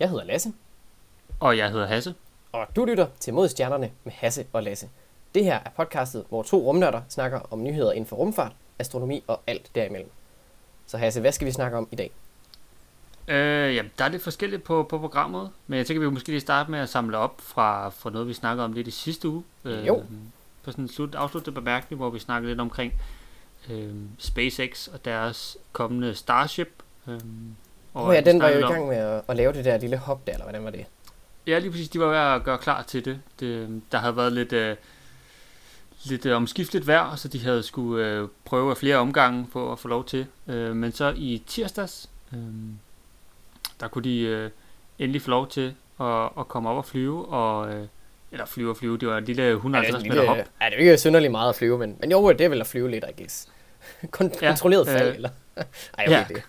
Jeg hedder Lasse, Og jeg hedder Hasse. og du lytter til Mod Stjernerne med Hasse og Lasse. Det her er podcastet, hvor to rumnørder snakker om nyheder inden for rumfart, astronomi og alt derimellem. Så Hasse, hvad skal vi snakke om i dag? Øh, jamen, der er lidt forskelligt på, på programmet, men jeg tænker, vi måske lige starte med at samle op fra, fra noget, vi snakkede om lidt i sidste uge. Øh, Jo. På sådan en slut, afsluttende bemærkning, hvor vi snakkede lidt omkring øh, SpaceX og deres kommende Starship. Øh, Åh oh, ja, den var jo i gang med at, at lave det der lille hop der, eller hvordan var det? Ja, lige præcis. De var ved at gøre klar til det. det der havde været lidt, øh, lidt øh, omskifteligt vejr, så de havde skulle øh, prøve af flere omgange for at få lov til. Øh, men så i tirsdags, øh, der kunne de øh, endelig få lov til at, at komme op og flyve. Og, øh, eller flyve og flyve, det var en lille Ja, det 150 er, meter hop. ja, det er jo ikke synderligt meget at flyve, men, men jo, det er vel at flyve lidt, I guess. Kon- Ja, kontrolleret fald, øh, eller? Ej, okay, ja. det.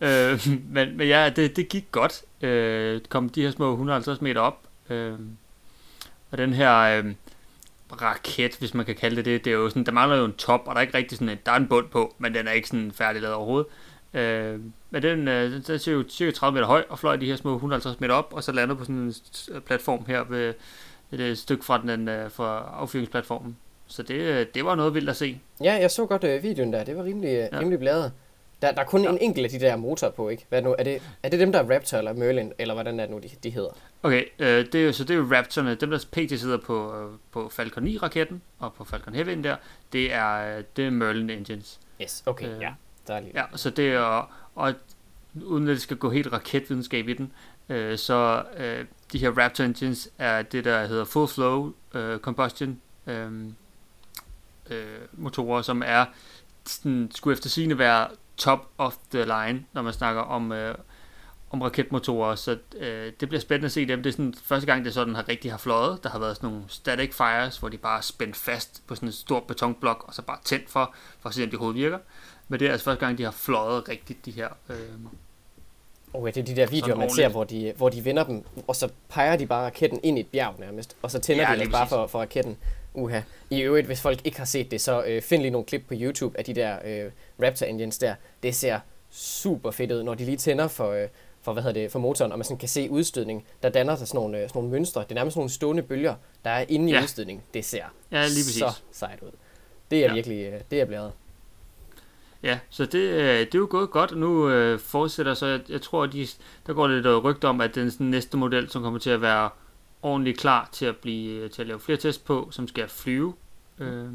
Øh, men, men ja, det, det gik godt. Øh, kom de her små 150 meter op. Øh, og den her øh, raket, hvis man kan kalde det det, det er jo sådan, der mangler jo en top, og der er ikke rigtig sådan en, der er en bund på, men den er ikke sådan færdig lavet overhovedet. Øh, men den, øh, den, ser jo cirka 30 meter høj, og fløj de her små 150 meter op, og så landede på sådan en platform her ved et, et stykke fra den øh, fra affyringsplatformen. Så det, øh, det var noget vildt at se. Ja, jeg så godt øh, videoen der. Det var rimelig, ja. Ja. rimelig bladet. Der, der er kun Ja. en enkelt af de der motorer på, ikke? Hvad er, det nu? er, det, er det dem, der er Raptor eller Merlin, eller hvordan er det nu, de, de hedder? Okay, øh, det er jo, så det er jo Raptorne, dem der pt. sidder på, øh, på Falcon 9-raketten, og på Falcon Heavy der, det er, øh, det er Merlin Engines. Yes, okay, Øh, ja. Der er lige. Ja, så det er, og, og uden at det skal gå helt raketvidenskab i den, øh, så øh, de her Raptor Engines er det, der hedder Full Flow øh, Combustion øh, øh, motorer, som er sådan, skulle efter sigende være top of the line, når man snakker om, øh, om raketmotorer, så øh, det bliver spændende at se dem. Det er sådan første gang, det sådan har rigtig har fløjet. Der har været sådan nogle static fires, hvor de bare er spændt fast på sådan en stor betonblok, og så bare tændt for, for at se, om de overhovedet virker. Men det er altså første gang, de har fløjet rigtigt, de her. Øh, Okay, det er de der videoer, man ser, hvor de, hvor de vender dem, og så peger de bare raketten ind i et bjerg nærmest, og så tænder Ja, de bare for, for raketten. Uha. I øvrigt, hvis folk ikke har set det, så øh, find lige nogle klip på YouTube af de der øh, Raptor engines der. Det ser super fedt ud, når de lige tænder for, øh, for, hvad hedder det, for motoren, og man sådan kan se udstødning. Der danner sig sådan nogle, øh, sådan nogle mønstre. Det er nærmest sådan nogle stående bølger, der er inde i Ja. udstødning. Det ser ja, lige præcis. så sejt ud. Det er Ja. virkelig, øh, det er blæret. Ja, så det, øh, det er jo gået godt, og nu øh, fortsætter så, jeg, jeg tror, at de, der går lidt rygter om, at den sådan, næste model, som kommer til at være ordentligt klar til at blive til at lave flere tests på, som skal flyve, øh,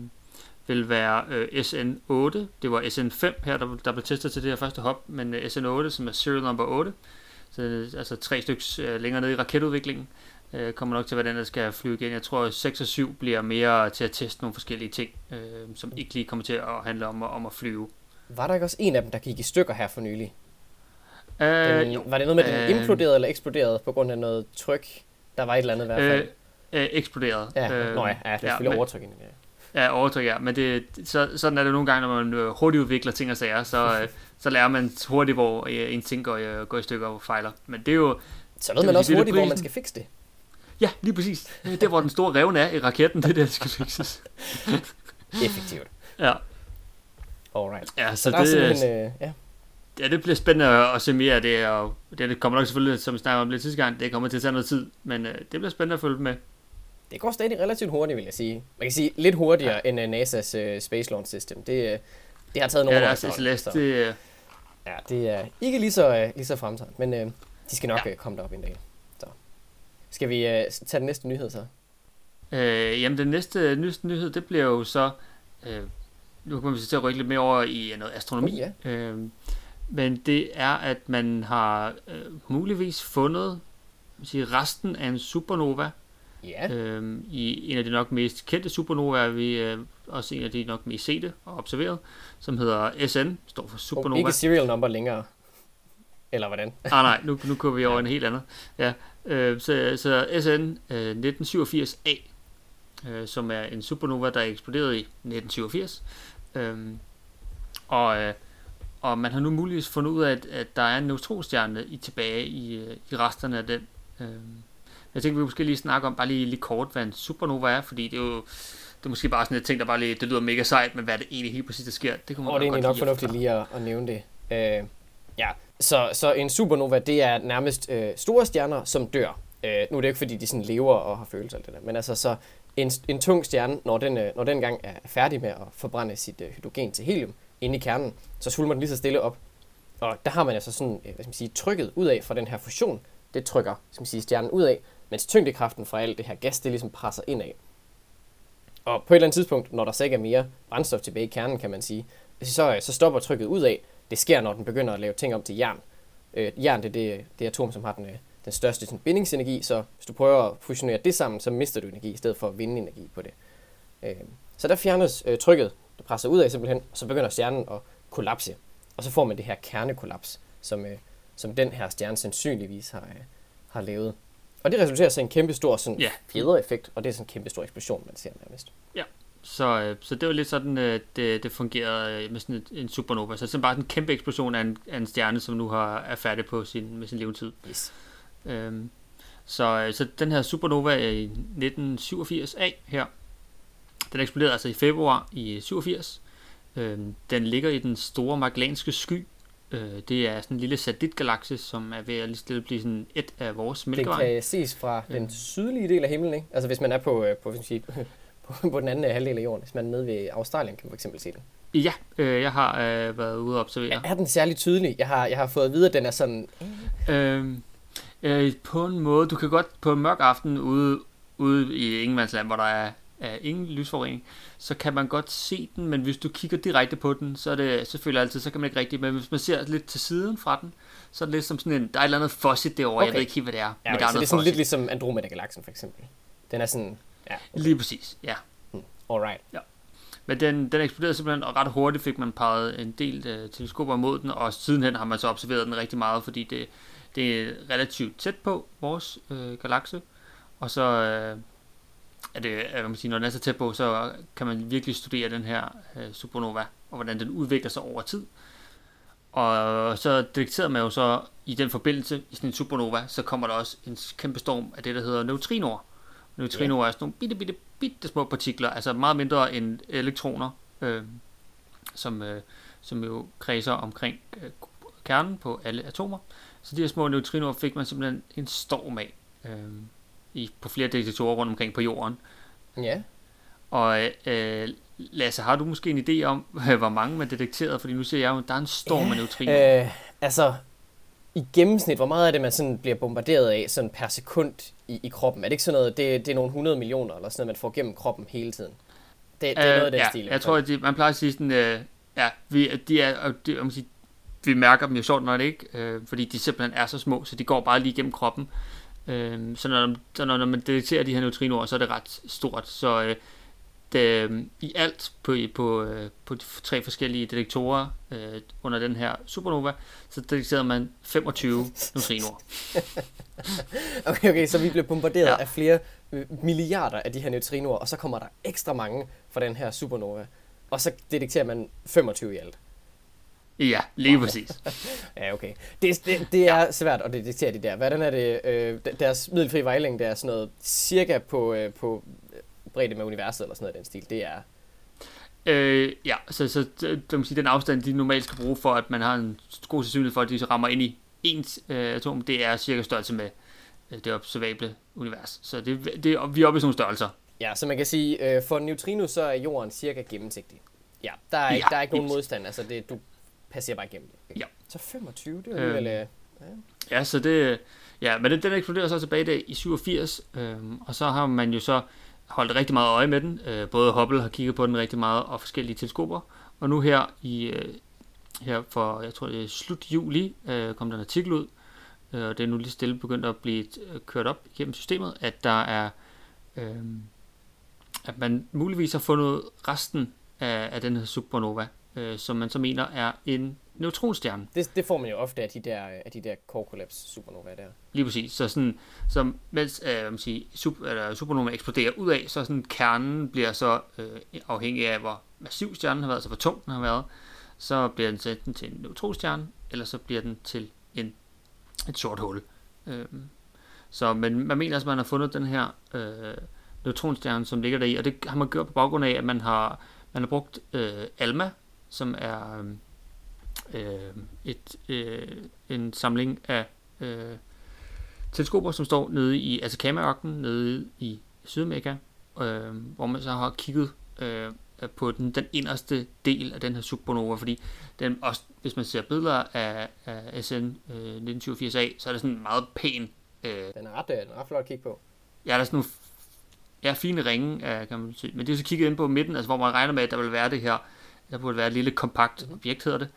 vil være øh, SN8. Det var SN5 her, der, der blev testet til det her første hop, men øh, SN8, som er serial number 8, så øh, altså tre stykker øh, længere nede i raketudviklingen, øh, kommer nok til, hvad den der skal flyve igen. Jeg tror, at 6 og 7 bliver mere til at teste nogle forskellige ting, øh, som ikke lige kommer til at handle om, at- om at flyve. Var der ikke også en af dem, der gik i stykker her for nylig? Øh, Den, jo. var det noget med, at den Øh, imploderede eller eksploderede på grund af noget tryk? Der var et eller andet i hvert fald. Øh, øh, eksploderet. ja, øh, nå ja, ja, det er selvfølgelig men- overtryk ind i det. Ja, overtryk, ja. Men det, så, sådan er det nogle gange, når man øh, hurtigt udvikler ting og sager, så, øh, så lærer man hurtigt, hvor øh, en ting går, i- går i stykker og fejler. Men det er jo, Så ved det man også det hurtigt, hvor man skal fikse det. ja, lige præcis. Det er der, hvor den store revne er i raketten, det er der, der skal fikses. Effektivt. Ja, Alright. ja Så så der er det, simpelthen, øh, ja. Ja, det bliver spændende at se mere af det, og det kommer nok selvfølgelig, som vi snakker om lidt sidste gang, det kommer til at tage noget tid, men øh, det bliver spændende at følge med. Det går stadig relativt hurtigt, vil jeg sige. Man kan sige lidt hurtigere ja. end uh, NASA's uh, Space Launch System. Det, uh, det har taget nogle Ja, år. deres efterhånden, SLS, det, øh, Ja, det er ikke lige så, uh, lige så fremtrædende, men uh, de skal nok Ja. ja. komme derop en dag. Så. Skal vi uh, tage den næste nyhed så? Øh, jamen, den næste nyeste nyhed, det bliver jo så... Øh, nu kommer vi så til at rykke lidt mere over i noget astronomi. Oh, ja. øh, men det er, at man har øh, muligvis fundet vil sige, resten af en supernova. Ja, Øh, I en af de nok mest kendte supernovaer, vi øh, også en af de nok mest sete og observeret, som hedder SN, står for oh, supernova. ikke serial number længere. Eller hvordan? Ah, nej, nu, nu kommer vi over en helt anden. Ja, øh, så, så SN øh, 1987A, øh, som er en supernova, der eksploderede i 1987. Øhm, og, øh, og man har nu muligvis fundet ud af, at, at der er en neutronstjerne i, tilbage i, øh, i resterne af den. Øhm, jeg tænker, vi måske lige snakke om, bare lige, lige kort, hvad en supernova er, fordi det er jo det er måske bare sådan et ting, der bare lige, det lyder mega sejt, men hvad er det egentlig helt præcis, der sker? Det kunne man Og det er egentlig nok fornuftigt lige at, at nævne det. Øh, Ja, så, så en supernova, det er nærmest øh, store stjerner, som dør. Øh, nu er det ikke, fordi de sådan lever og har følelser og det der, men altså så en, en tung stjerne, når den, øh, når den gang er færdig med at forbrænde sit øh, hydrogen til helium inde i kernen, så svulmer den lige så stille op. Og der har man altså sådan, øh, hvad skal man sige, trykket ud af fra den her fusion, det trykker skal man sige, stjernen ud af, mens tyngdekraften fra alt det her gas, det ligesom presser ind af. Og på et eller andet tidspunkt, når der så ikke er mere brændstof tilbage i kernen, kan man sige, så, øh, så stopper trykket ud af. Det sker, når den begynder at lave ting om til jern. Øh, jern det er det, det atom, som har den, øh, den største sådan, bindingsenergi, så hvis du prøver at fusionere det sammen, så mister du energi i stedet for at vinde energi på det. Øh, så der fjernes øh, trykket, det presser ud af simpelthen, og så begynder stjernen at kollapse. Og så får man det her kernekollaps, som, øh, som den her stjerne sandsynligvis har, øh, har lavet. Og det resulterer så i en kæmpe stor sådan, Ja. fjedereffekt, og det er sådan en kæmpe stor eksplosion, man ser nærmest. Så, øh, så det var lidt sådan, øh, det, det fungerede øh, med sådan et, en supernova. Så det er bare en kæmpe eksplosion af en, af en stjerne, som nu har, er færdig på sin, med sin levetid. Yes. Øhm, så, øh, så den her supernova er i 1987 af her. Den eksploderede altså i februar i 87. Øhm, den ligger i den store Magellanske sky. Øh, det er sådan en lille satellitgalakse, som er ved at lige stille blive sådan et af vores Den mælkevej. kan ses fra den Mm. sydlige del af himlen, ikke? Altså hvis man er på, øh, på, skal man sige, på, på den anden øh, halvdel af jorden. Hvis man er nede ved Australien, kan man fx se den. Ja, øh, jeg har øh, været ude og observere. Er, er den særlig tydelig? Jeg har, jeg har fået at vide, at den er sådan... Øhm, øh, på en måde, du kan godt på en mørk aften ude, ude i Ingemandsland, hvor der er, er ingen lysforurening, så kan man godt se den, men hvis du kigger direkte på den, så er det selvfølgelig altid, så kan man ikke rigtig, men hvis man ser lidt til siden fra den, så er det lidt som sådan en, der er et eller andet fossit derovre, okay. jeg Okay. ved ikke helt, hvad det er, Ja, men okay, der er så det er sådan lidt ligesom Andromeda-galaksen, for eksempel. Den er sådan... Ja, Lige præcis, ja. alright. Men den, den eksploderede simpelthen, og ret hurtigt fik man peget en del øh, teleskoper mod den, og sidenhen har man så observeret den rigtig meget, fordi det, det er relativt tæt på vores øh, galakse. Og så øh, er det, øh, hvad man siger, når den er så tæt på, så kan man virkelig studere den her øh, supernova, og hvordan den udvikler sig over tid. Og så detekterede man jo så i den forbindelse, i sådan en supernova, så kommer der også en kæmpe storm af det, der hedder neutrinoer. Neutrinoer er sådan nogle bitte, bitte, bitte små partikler, altså meget mindre end elektroner, øh, som, øh, som jo kredser omkring øh, kernen på alle atomer. Så de her små neutrinoer fik man simpelthen en storm af øh, i, på flere detektorer rundt omkring på jorden. Ja. Og øh, Lasse, har du måske en idé om, hvor mange man detekterede? Fordi nu ser jeg jo, at der er en storm af neutrinoer. Øh, altså, i gennemsnit, hvor meget af det, man sådan bliver bombarderet af sådan per sekund i, i kroppen? Er det ikke sådan noget, det, det er nogle 100 millioner, eller sådan noget, man får gennem kroppen hele tiden? Det, det er noget af den ja, stil. jeg tror, at de, man plejer at sige sådan, øh, ja, vi, de er, det, man sige, vi mærker dem jo sjovt nok ikke, øh, fordi de simpelthen er så små, så de går bare lige gennem kroppen. Øh, så når, så når, når man detekterer de her neutrinoer, så er det ret stort. Så øh, det, øh, i alt på, på, øh, på de tre forskellige detektorer øh, under den her supernova, så detekterede man 25 neutrinoer. Okay, okay, så vi bliver bombarderet ja. Ja. af flere øh, milliarder af de her neutrinoer, og så kommer der ekstra mange fra den her supernova. Og så detekterer man 25 i alt. Ja, lige præcis. Ja, okay. Det, det, det er ja. svært at detektere de der. Hvordan er det? Øh, deres middelfri vejlængde er sådan noget cirka på, øh, på bredde med universet, eller sådan noget den stil. Det er... Øh, ja, så, så det vil sige, den afstand, de normalt skal bruge for, at man har en god sandsynlighed for, at de så rammer ind i ens øh, atom, det er cirka størrelse med øh, det observable univers. Så det, det, vi er oppe i sådan nogle størrelser. Ja, så man kan sige, øh, for neutrino, så er jorden cirka gennemsigtig. Ja, der er, ikke, Ja, der er ikke nogen modstand. Altså, det, du passerer bare igennem det. Ja. Så 25, det er Øhm, alligevel... Øh, Ja, så det, ja, men den, den eksploderer så tilbage der i 87, øhm, og så har man jo så holdt rigtig meget øje med den. Øh, både Hubble har kigget på den rigtig meget, og forskellige teleskoper. Og nu her i øh, her for, jeg tror det er slut juli, øh, kom der en artikel ud, øh, og det er nu lige stille begyndt at blive øh, kørt op igennem systemet, at der er, øh, at man muligvis har fundet resten af, af den her supernova, øh, som man så mener er en neutronstjerne. det, det får man jo ofte af de der, af de der core collapse supernova der. Lige præcis. Så sådan, så mens øh, man siger, super, eller supernova eksploderer ud af, så sådan kernen bliver så øh, afhængig af, hvor massiv stjernen har været, altså hvor tung den har været, så bliver den sendt den til en neutronstjerne, eller så bliver den til en, et sort hul. Øh, så, men man mener altså, at man har fundet den her øh, neutronstjerne, som ligger der i, og det har man gjort på baggrund af, at man har, man har brugt øh, ALMA, som er øh, et, øh, en samling af øh, teleskoper, som står nede i Atacama-ørkenen, nede i Sydamerika, øh, hvor man så har kigget øh, på den, den inderste del af den her supernova, fordi den også, hvis man ser billeder af, af SN øh, 1987A, så er det sådan en meget pæn... Øh, den, er ret, øh, den er ret flot at kigge på. Ja, der er sådan nogle ja, fine ringe, øh, kan man sige. Men det er så kigget ind på midten, altså hvor man regner med, at der vil være det her, der burde være et lille kompakt mm-hmm. objekt, hedder det,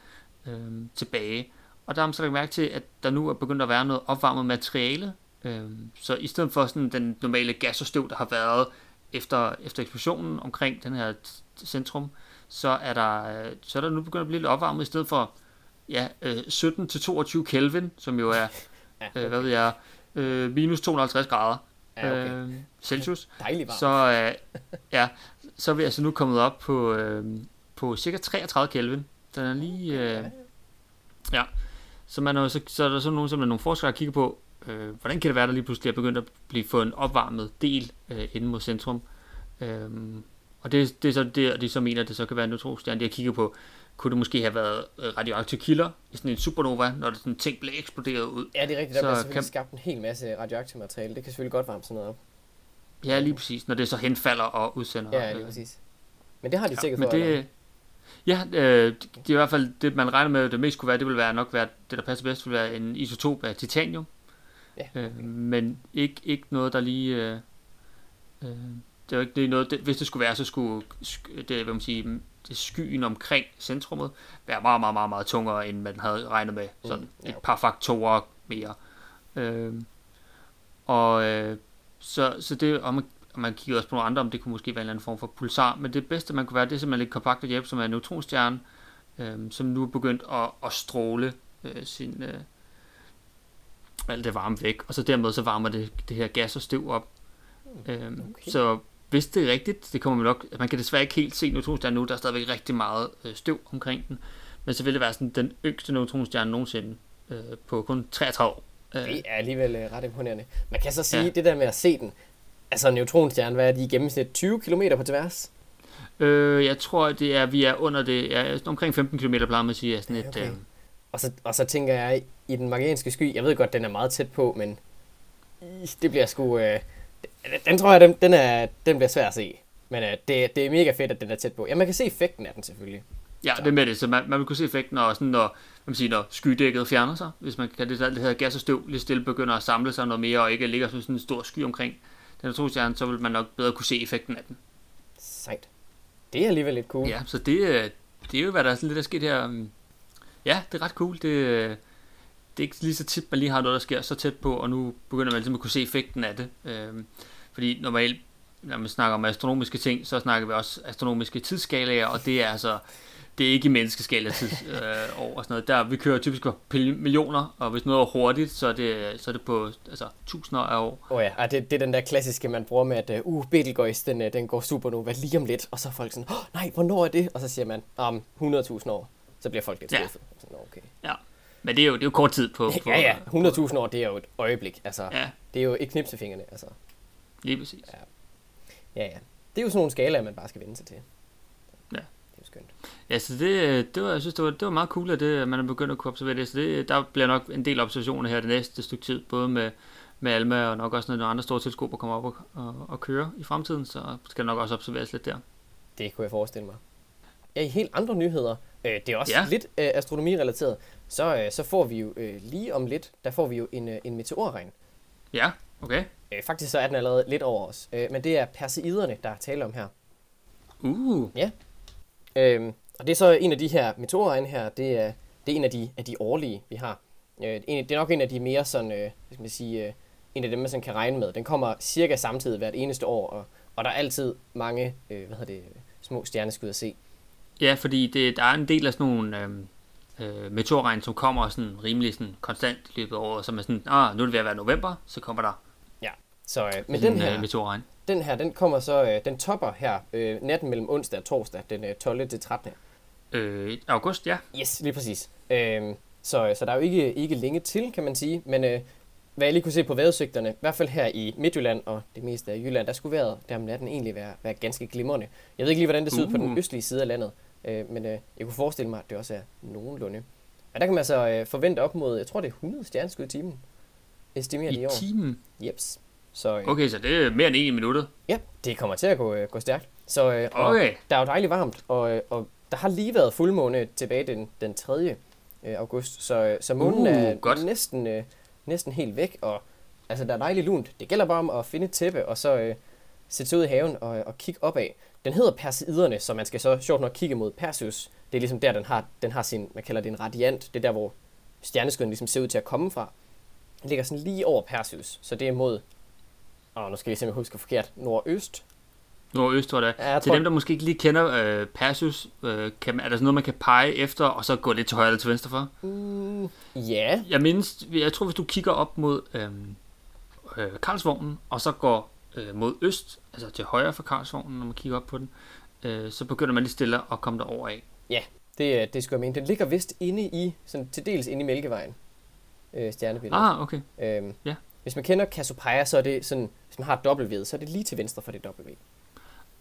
øh, tilbage. Og der har man så lagt mærke til, at der nu er begyndt at være noget opvarmet materiale. Øh, så i stedet for sådan den normale gas og støv, der har været efter, efter eksplosionen omkring den her centrum, så er der, så er der nu begyndt at blive lidt opvarmet i stedet for ja, 17 til 22 Kelvin, som jo er, ja, okay. øh, hvad ved jeg, øh, minus 250 grader ja, okay. øh, Celsius. Dejligt varmt. Så, øh, ja, så er vi altså nu kommet op på, øh, på cirka 33 Kelvin. Den er lige... Øh, ja. Så, man er, så, så er der sådan nogen, som er nogle forskere kigger på, øh, hvordan kan det være, der lige pludselig er begyndt at blive få en opvarmet del øh, inde mod centrum. Øh, og det, det er så det, de så mener, at det så kan være en neutronstjerne. De har kigget på, kunne det måske have været øh, radioaktive kilder i sådan en supernova, når det sådan ting blev eksploderet ud. Ja, det er rigtigt. Der så bliver selvfølgelig kan... skabt en hel masse radioaktivt materiale. Det kan selvfølgelig godt varme sådan noget op. Ja, lige præcis. Når det så henfalder og udsender. Ja, lige præcis. Men det har de ja, sikkert for, det, eller? Ja, øh, det, det er i hvert fald det, man regner med, det mest kunne være, det vil være nok være, det der passer bedst, vil være en isotop af titanium. Ja. Øh, men ikke, ikke noget, der lige... Øh, øh, det er ikke det er noget, det, hvis det skulle være, så skulle det, hvad man sige, det skyen omkring centrummet være meget, meget, meget, meget tungere, end man havde regnet med. Sådan mm, ja, et par faktorer mere. Øh, og øh, så, så det, og man, og man kigger også på nogle andre, om det kunne måske være en eller anden form for pulsar, men det bedste, man kunne være, det er simpelthen lidt kompakt hjælp, som er en neutronstjerne, øh, som nu er begyndt at, at stråle øh, sin, øh, alt det varme væk, og så dermed så varmer det, det her gas og støv op. Øh, okay. Så hvis det er rigtigt, det kommer man nok, man kan desværre ikke helt se neutronstjernen nu, der er stadigvæk rigtig meget øh, støv omkring den, men så vil det være sådan den yngste neutronstjerne nogensinde øh, på kun 33 år. Øh. Det er alligevel øh, ret imponerende. Man kan så sige, ja. det der med at se den, altså neutronstjernen, hvad er de i gennemsnit 20 km på tværs? Øh, jeg tror, det er, vi er under det, ja, omkring 15 km plejer man at sige, er sådan et... Okay. Øh... Og, så, og så tænker jeg, i den magianske sky, jeg ved godt, den er meget tæt på, men det bliver sgu... Øh, den tror jeg, den, den, er, den bliver svær at se. Men uh, det, det er mega fedt, at den er tæt på. Ja, man kan se effekten af den selvfølgelig. Ja, så. det med det. Så man, man vil kunne se effekten, når, sådan, når, man siger, når skydækket fjerner sig. Hvis man kan det, det hedder gas og støv lige stille begynder at samle sig noget mere, og ikke ligger sådan en stor sky omkring den atomstjerne, så vil man nok bedre kunne se effekten af den. Sejt. Det er alligevel lidt cool. Ja, så det, øh, det er jo, hvad der er sådan lidt der sket her. Um, ja, det er ret cool. Det, øh, det er ikke lige så tit, man lige har noget, der sker så tæt på, og nu begynder man ligesom at kunne se effekten af det. Um, fordi normalt, når man snakker om astronomiske ting, så snakker vi også astronomiske tidsskalaer, og det er altså det er ikke i menneskeskala tid øh, over og sådan noget. Der, vi kører typisk på millioner, og hvis noget er hurtigt, så er det, så er det på altså, tusinder af år. Åh oh ja, og det, det er den der klassiske, man bruger med, at uh, Betelgeuse, den, øh, den går supernova lige om lidt, og så er folk sådan, oh, nej, hvornår er det? Og så siger man, om um, 100.000 år. Så bliver folk lidt skuffet. Ja. Sådan, okay. ja. Men det er jo, det er jo kort tid på... på ja, ja, 100.000 år, det er jo et øjeblik. Altså, ja. Det er jo et knipsefingrene, altså. Lige præcis. Ja. ja, ja. Det er jo sådan nogle skalaer, man bare skal vende sig til. Jo skønt. Ja, så det, det var, jeg synes, det var, det var meget cool, at det, man er begyndt at kunne observere det. Så det, der bliver nok en del observationer her det næste stykke tid, både med, med Alma og nok også når nogle andre store teleskoper kommer op og, og, og køre i fremtiden, så skal der nok også observeres lidt der. Det kunne jeg forestille mig. Ja, i helt andre nyheder, øh, det er også ja. lidt øh, astronomi-relateret, så, øh, så får vi jo øh, lige om lidt, der får vi jo en, øh, en meteorregn. Ja, okay. Øh, faktisk så er den allerede lidt over os. Øh, men det er perseiderne, der er tale om her. Uh. Ja. Øh, og det er så en af de her meteorregn her, det er, det er en af de, af de årlige, vi har. Øh, det er nok en af de mere sådan, øh, skal man sige, øh, en af dem, man sådan kan regne med. Den kommer cirka samtidig hvert eneste år, og, og der er altid mange, øh, hvad hedder det, små stjerneskud at se. Ja, fordi det, der er en del af sådan nogle øh, øh, meteorregn, som kommer sådan rimelig sådan konstant i løbet af året, som er sådan, ah, nu er det ved at være november, så kommer der så, øh, men den her, den her, den kommer så, øh, den topper her øh, natten mellem onsdag og torsdag, den øh, 12. til 13. Øh, august, ja. Yes, lige præcis. Øh, så, så der er jo ikke, ikke længe til, kan man sige, men øh, hvad jeg lige kunne se på vejrudsigterne, i hvert fald her i Midtjylland og det meste af Jylland, der skulle vejret der om natten egentlig være, være ganske glimrende. Jeg ved ikke lige, hvordan det ser ud uh. på den uh. østlige side af landet, øh, men øh, jeg kunne forestille mig, at det også er nogenlunde. Og der kan man altså øh, forvente op mod, jeg tror det er 100 stjerneskud i timen. Estimerer de i I år. timen? Jeps. Så øh, Okay, så det er mere end en minut. ja, det kommer til at gå, øh, gå stærkt. Så øh, Okay. der er jo dejligt varmt, og, øh, og der har lige været fuldmåne tilbage den, den 3. øh, august, så, øh, så månen Uh, er godt. næsten, øh, næsten helt væk, og altså, der er dejligt lunt. Det gælder bare om at finde et tæppe, og så øh, sætte sig ud i haven og, og kigge opad. Den hedder Perseiderne, så man skal så sjovt nok kigge mod Perseus. Det er ligesom der, den har, den har sin, man kalder det en radiant. Det er der, hvor stjerneskuden ligesom ser ud til at komme fra. Den ligger sådan lige over Perseus, så det er mod, åh, nu skal jeg simpelthen huske forkert, nordøst. Nordøst, tror jeg det. Ja, jeg Til tror- dem, der måske ikke lige kender øh, Perseus, øh, kan, er der sådan noget, man kan pege efter, og så gå lidt til højre eller til venstre for? Mm, ja, Jeg mindes, jeg tror, hvis du kigger op mod øh, øh, Karlsvognen, og så går øh, mod øst, altså til højre for Karlsvognen, når man kigger op på den, øh, så begynder man lige stille at komme derover af. Det, øh, det skulle jeg mene. Den ligger vist inde i, sådan til dels inde i Mælkevejen, øh, stjernebilledet. Ah, okay. Øhm, ja. Hvis man kender Cassiopeia, så er det sådan, hvis man har W, så er det lige til venstre for det W.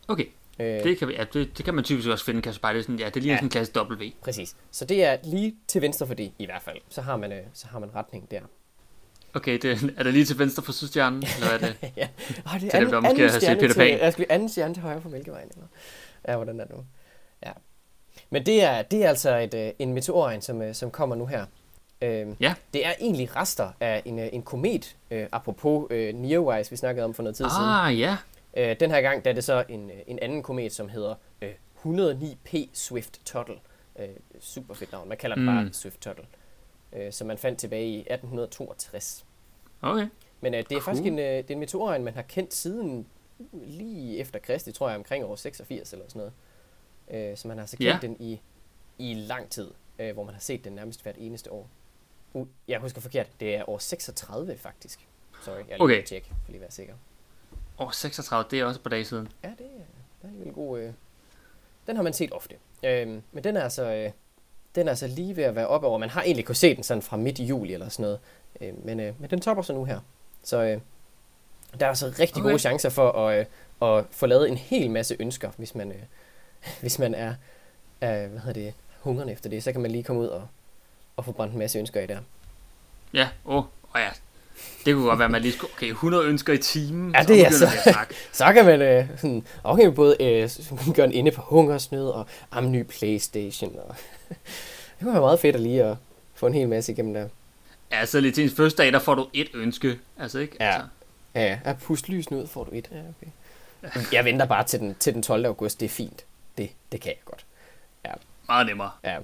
Okay, Øh, det kan, vi, ja, det, det kan man typisk også finde, bare det er sådan, ja, det ligner Ja. sådan en klasse W. Præcis. Så det er lige til venstre for det, i hvert fald. Så har man, øh, så har man retning der. Okay, det, er det lige til venstre for Sydstjernen, eller er det? ja. Oh, det Til dem, der måske har set stjerne Peter til, Pan. Jeg skal anden stjerne til højre for Mælkevejen. Eller? Ja, hvordan er det nu? Ja. Men det er, det er altså et, øh, en meteorregn, som, øh, som kommer nu her. Øhm, Ja. Det er egentlig rester af en, øh, en komet, øh, apropos øh, Neowise, vi snakkede om for noget tid siden. ah, ja. Øh, den her gang der er det så en, øh, en anden komet, som hedder øh, 109P Swift Tuttle. Øh, super fedt navn. Man kalder den Mm. bare Swift Tuttle. Øh, som man fandt tilbage i 1862. Okay. Men øh, det er Cool. faktisk en, øh, det er en meteorregn, man har kendt siden lige efter Kristi, tror jeg, omkring år 86 eller sådan noget. Øh, så man har så kendt Ja. den i, i lang tid, øh, hvor man har set den nærmest hvert eneste år. Uh, jeg husker forkert. Det er år 36 faktisk. Sorry, jeg lige Okay. tjekke, for lige at være sikker. År 36, det er også på dage siden. Ja, det er, det er alligevel god. Øh. Den har man set ofte. Øhm, men den er altså, øh, den er altså lige ved at være oppe over. Man har egentlig kunne se den sådan fra midt i juli eller sådan noget. Øh, men, øh, men den topper så nu her. Så øh, der er altså rigtig Okay. gode chancer for at, øh, at få lavet en hel masse ønsker, hvis man, øh, hvis man er, er hvad hedder det, hungerne efter det. Så kan man lige komme ud og, og få brændt en masse ønsker i der. Ja, åh, oh, oh ja. Det kunne godt være, at man lige skulle... Okay, 100 ønsker i timen. Ja, det er så- snakke. Så kan man øh, sådan, okay, både øh, gøre en inde på hungersnød og am ny Playstation. Og det kunne være meget fedt at lige at få en hel masse igennem der. Ja, så lige til ens første dag, der får du et ønske. Altså, ikke? Ja. Altså, Ja, ja. At puste lysene ud, får du et. Ja, okay. Jeg venter bare til den, til den 12. august. Det er fint. Det, det kan jeg godt. meget nemmere. Ja.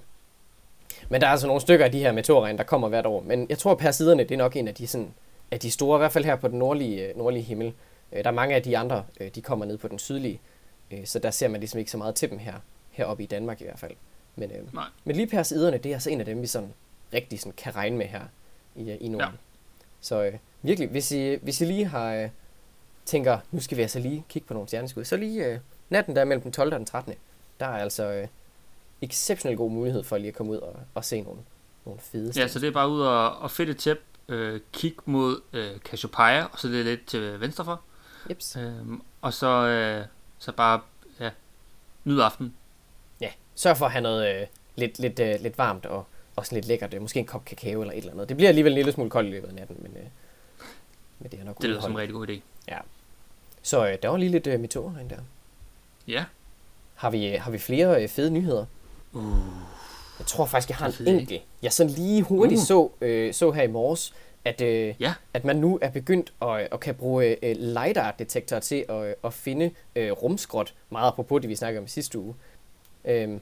Men der er altså nogle stykker af de her meteorregn, der kommer hvert år. Men jeg tror, at persiderne, det er nok en af de, sådan, af de store, i hvert fald her på den nordlige, øh, nordlige himmel. Øh, Der er mange af de andre, øh, de kommer ned på den sydlige. Så der ser man ligesom ikke så meget til dem her, heroppe i Danmark i hvert fald. Men, øh, Nej. men lige persiderne, det er altså en af dem, vi sådan rigtig sådan kan regne med her i, i Norden. Ja. Så øh, virkelig, hvis I, hvis I lige har øh, tænker, nu skal vi altså lige kigge på nogle stjerneskud, så lige øh, natten der mellem den 12. og den 13. Der er altså øh, exceptionelt god mulighed for lige at komme ud og, og se nogle, nogle fede Ja, så det er bare ud og, og fedt et tæp. Øh, kig mod øh, Cassiopeia, og så det er lidt til venstre for. Jeps. Øhm, og så, øh, så bare ja, nyd aften. Ja, sørg for at have noget øh, lidt, lidt, øh, lidt varmt og, og sådan lidt lækkert. Øh, måske en kop kakao eller et eller andet. Det bliver alligevel en lille smule koldt i løbet af natten, men, øh, men det er nok Det lyder som en rigtig god idé. Så øh, der var lige lidt øh, meteor herinde der. Ja. Har vi, øh, har vi flere øh, fede nyheder? Uh. Jeg tror faktisk, jeg har en enkelt. Jeg sådan lige hurtigt Uh. så, øh, så her i morges, at, øh, Ja. at man nu er begyndt at, at kan bruge øh, LiDAR-detektorer til at, at finde øh, rumskrot, meget apropos det, vi snakkede om i sidste uge. Øhm,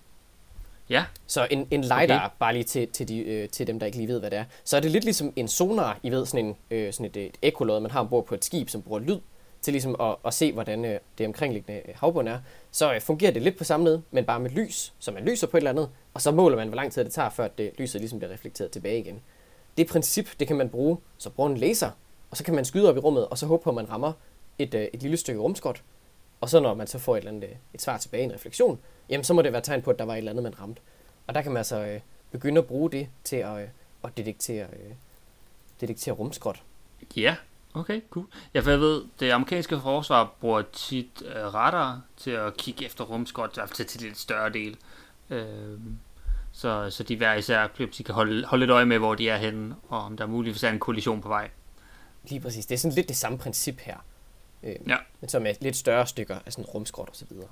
Ja. så en, en LiDAR, okay. bare lige til, til, de, øh, til dem, der ikke lige ved, hvad det er. Så er det lidt ligesom en sonar, I ved, sådan, en, øh, sådan et, et ekolod, man har ombord på et skib, som bruger lyd til ligesom at, at se, hvordan øh, det omkringliggende øh, havbund er. Så øh, fungerer det lidt på samme måde, men bare med lys, så man lyser på et eller andet, og så måler man, hvor lang tid det tager, før det, øh, lyset ligesom bliver reflekteret tilbage igen. Det princip, det kan man bruge, så bruger en laser, og så kan man skyde op i rummet, og så håbe på, at man rammer et, øh, et lille stykke rumskrot. Og så når man så får et, eller andet, øh, et svar tilbage, en refleksion, jamen så må det være tegn på, at der var et eller andet, man ramte. Og der kan man altså øh, begynde at bruge det til at, øh, at detektere, øh, detektere rumskrot. Ja, okay, cool. Ja, for jeg ved, det amerikanske forsvar bruger tit øh, radar til at kigge efter rumskot, i hvert fald til, lidt større del. Øh, Så, så de hver især de kan holde, holde lidt øje med, hvor de er henne, og om der er muligvis er en kollision på vej. Lige præcis. Det er sådan lidt det samme princip her. Øh, Ja. Men så med lidt større stykker af sådan rumskrot og så videre.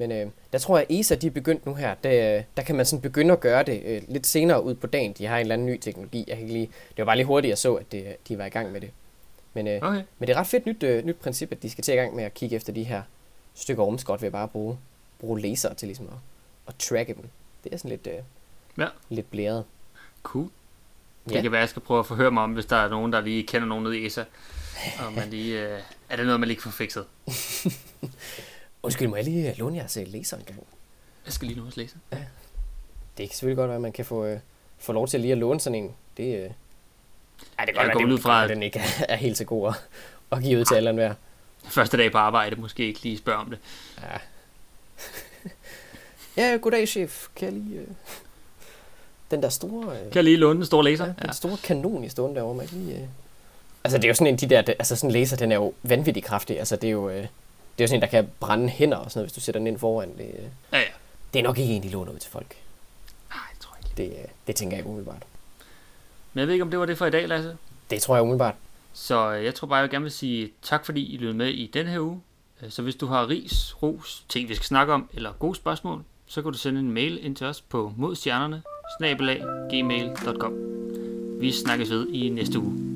Men øh, der tror jeg, at ESA de er begyndt nu her. Der, der kan man sådan begynde at gøre det øh, lidt senere ud på dagen. De har en eller anden ny teknologi. Jeg kan ikke lige, det var bare lige hurtigt, jeg så, at det, de var i gang med det. Men, øh, Okay. men det er ret fedt nyt, øh, nyt princip, at de skal til i gang med at kigge efter de her stykker rumskrot ved at bare bruge, bruge laser til ligesom at, at tracke dem. Det er sådan lidt, øh, Ja. lidt blæret. Cool. Det Ja. kan være, jeg skal prøve at forhøre mig om, hvis der er nogen, der lige kender nogen nede i ESA. Og man lige, øh, er det noget, man lige kan få fikset? Undskyld, må jeg lige øh, låne jeres øh, laser en gang? Jeg skal lige nu også læse. Det kan selvfølgelig godt være, at man kan få, øh, få lov til lige at låne sådan en. Det, øh... Ej, det kan Jeg godt være, går det, ud fra, at den ikke er, helt så god at, at give ud til alle hver. Første dag på arbejde, måske ikke lige spørge om det. Ja. ja, goddag chef. Kan jeg lige... Øh... Den der store... Øh... Kan jeg lige låne den store laser? Ja, den store kanon i stående derovre, man lige... Øh... Altså, det er jo sådan en, de der... Altså, sådan en laser, den er jo vanvittigt kraftig. Altså, det er jo... Øh... Det er jo sådan en, der kan brænde hænder og sådan noget, hvis du sætter den ind foran. Det, øh... Ja, ja. det er nok ikke en, de låner ud til folk. Nej, det tror jeg ikke. Det, øh... det tænker jeg ikke umiddelbart. Men jeg ved ikke, om det var det for i dag, Lasse. Det tror jeg umiddelbart. Så øh, jeg tror bare, jeg gerne vil sige tak, fordi I lyttede med i denne her uge. Så hvis du har ris, ros, ting vi skal snakke om, eller gode spørgsmål, så kan du sende en mail ind til os på modstjernerne, gmail.com. Vi snakkes ved i næste uge.